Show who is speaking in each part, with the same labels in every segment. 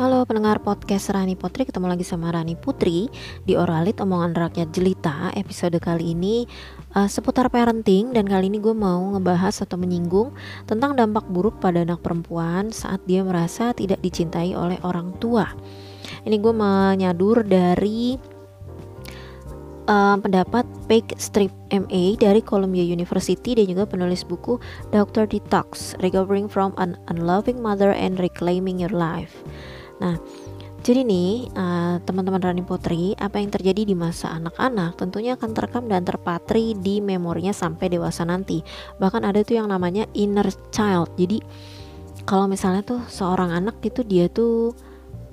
Speaker 1: Halo pendengar podcast Rani Putri, ketemu lagi sama Rani Putri di Oralit Omongan Rakyat Jelita. Episode kali ini uh, seputar parenting dan kali ini gue mau ngebahas atau menyinggung tentang dampak buruk pada anak perempuan saat dia merasa tidak dicintai oleh orang tua. Ini gue menyadur dari uh, pendapat Peg Strip MA dari Columbia University dan juga penulis buku Dr. Detox Recovering from an Unloving Mother and Reclaiming Your Life. Nah, jadi nih uh, teman-teman Rani Putri, apa yang terjadi di masa anak-anak tentunya akan terekam dan terpatri di memorinya sampai dewasa nanti. Bahkan ada tuh yang namanya inner child. Jadi kalau misalnya tuh seorang anak itu dia tuh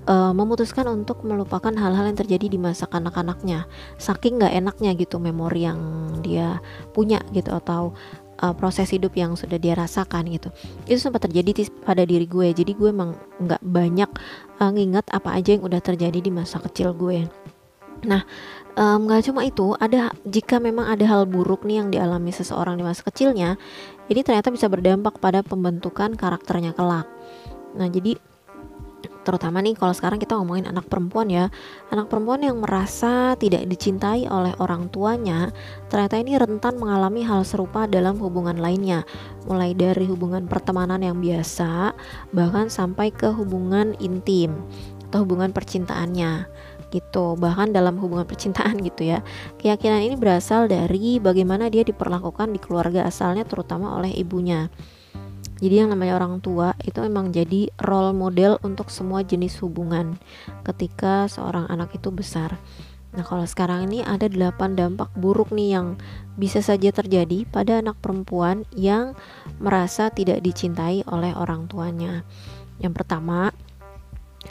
Speaker 1: uh, memutuskan untuk melupakan hal-hal yang terjadi di masa kanak-kanaknya, saking nggak enaknya gitu memori yang dia punya gitu atau uh, proses hidup yang sudah dia rasakan gitu. Itu sempat terjadi pada diri gue. Jadi gue emang nggak banyak uh, nginget apa aja yang udah terjadi di masa kecil gue. Nah nggak um, cuma itu ada jika memang ada hal buruk nih yang dialami seseorang di masa kecilnya ini ternyata bisa berdampak pada pembentukan karakternya kelak. Nah jadi terutama nih kalau sekarang kita ngomongin anak perempuan ya. Anak perempuan yang merasa tidak dicintai oleh orang tuanya ternyata ini rentan mengalami hal serupa dalam hubungan lainnya. Mulai dari hubungan pertemanan yang biasa bahkan sampai ke hubungan intim atau hubungan percintaannya gitu. Bahkan dalam hubungan percintaan gitu ya. Keyakinan ini berasal dari bagaimana dia diperlakukan di keluarga asalnya terutama oleh ibunya jadi yang namanya orang tua itu memang jadi role model untuk semua jenis hubungan ketika seorang anak itu besar. Nah, kalau sekarang ini ada 8 dampak buruk nih yang bisa saja terjadi pada anak perempuan yang merasa tidak dicintai oleh orang tuanya. Yang pertama,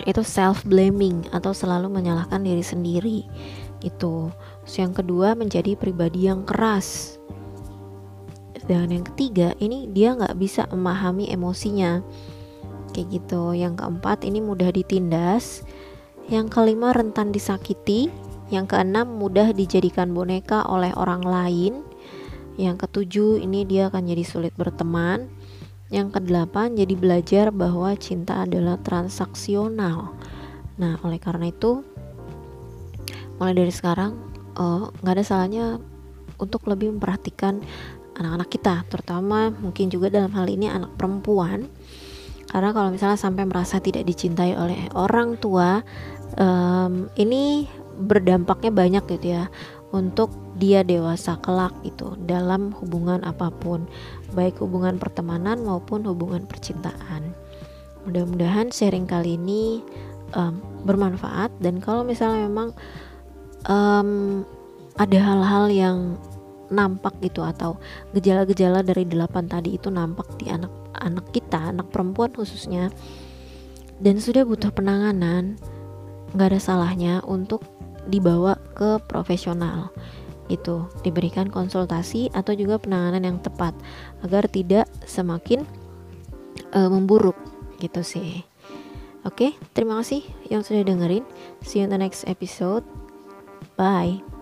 Speaker 1: itu self blaming atau selalu menyalahkan diri sendiri. Itu. yang kedua menjadi pribadi yang keras dan yang ketiga ini dia nggak bisa memahami emosinya. Kayak gitu. Yang keempat ini mudah ditindas. Yang kelima rentan disakiti. Yang keenam mudah dijadikan boneka oleh orang lain. Yang ketujuh ini dia akan jadi sulit berteman. Yang kedelapan jadi belajar bahwa cinta adalah transaksional. Nah oleh karena itu mulai dari sekarang eh, nggak uh, ada salahnya untuk lebih memperhatikan anak-anak kita terutama mungkin juga dalam hal ini anak perempuan. Karena kalau misalnya sampai merasa tidak dicintai oleh orang tua um, ini berdampaknya banyak gitu ya untuk dia dewasa kelak itu dalam hubungan apa pun. Baik hubungan pertemanan maupun hubungan percintaan. Mudah-mudahan sharing kali ini um, bermanfaat. Dan kalau misalnya memang um, ada hal-hal yang nampak gitu atau gejala-gejala dari delapan tadi itu nampak di anak-anak kita, anak perempuan khususnya, dan sudah butuh penanganan, nggak ada salahnya untuk dibawa ke profesional itu diberikan konsultasi atau juga penanganan yang tepat agar tidak semakin uh, memburuk gitu sih. Oke, terima kasih yang sudah dengerin. See you in the next episode. Bye.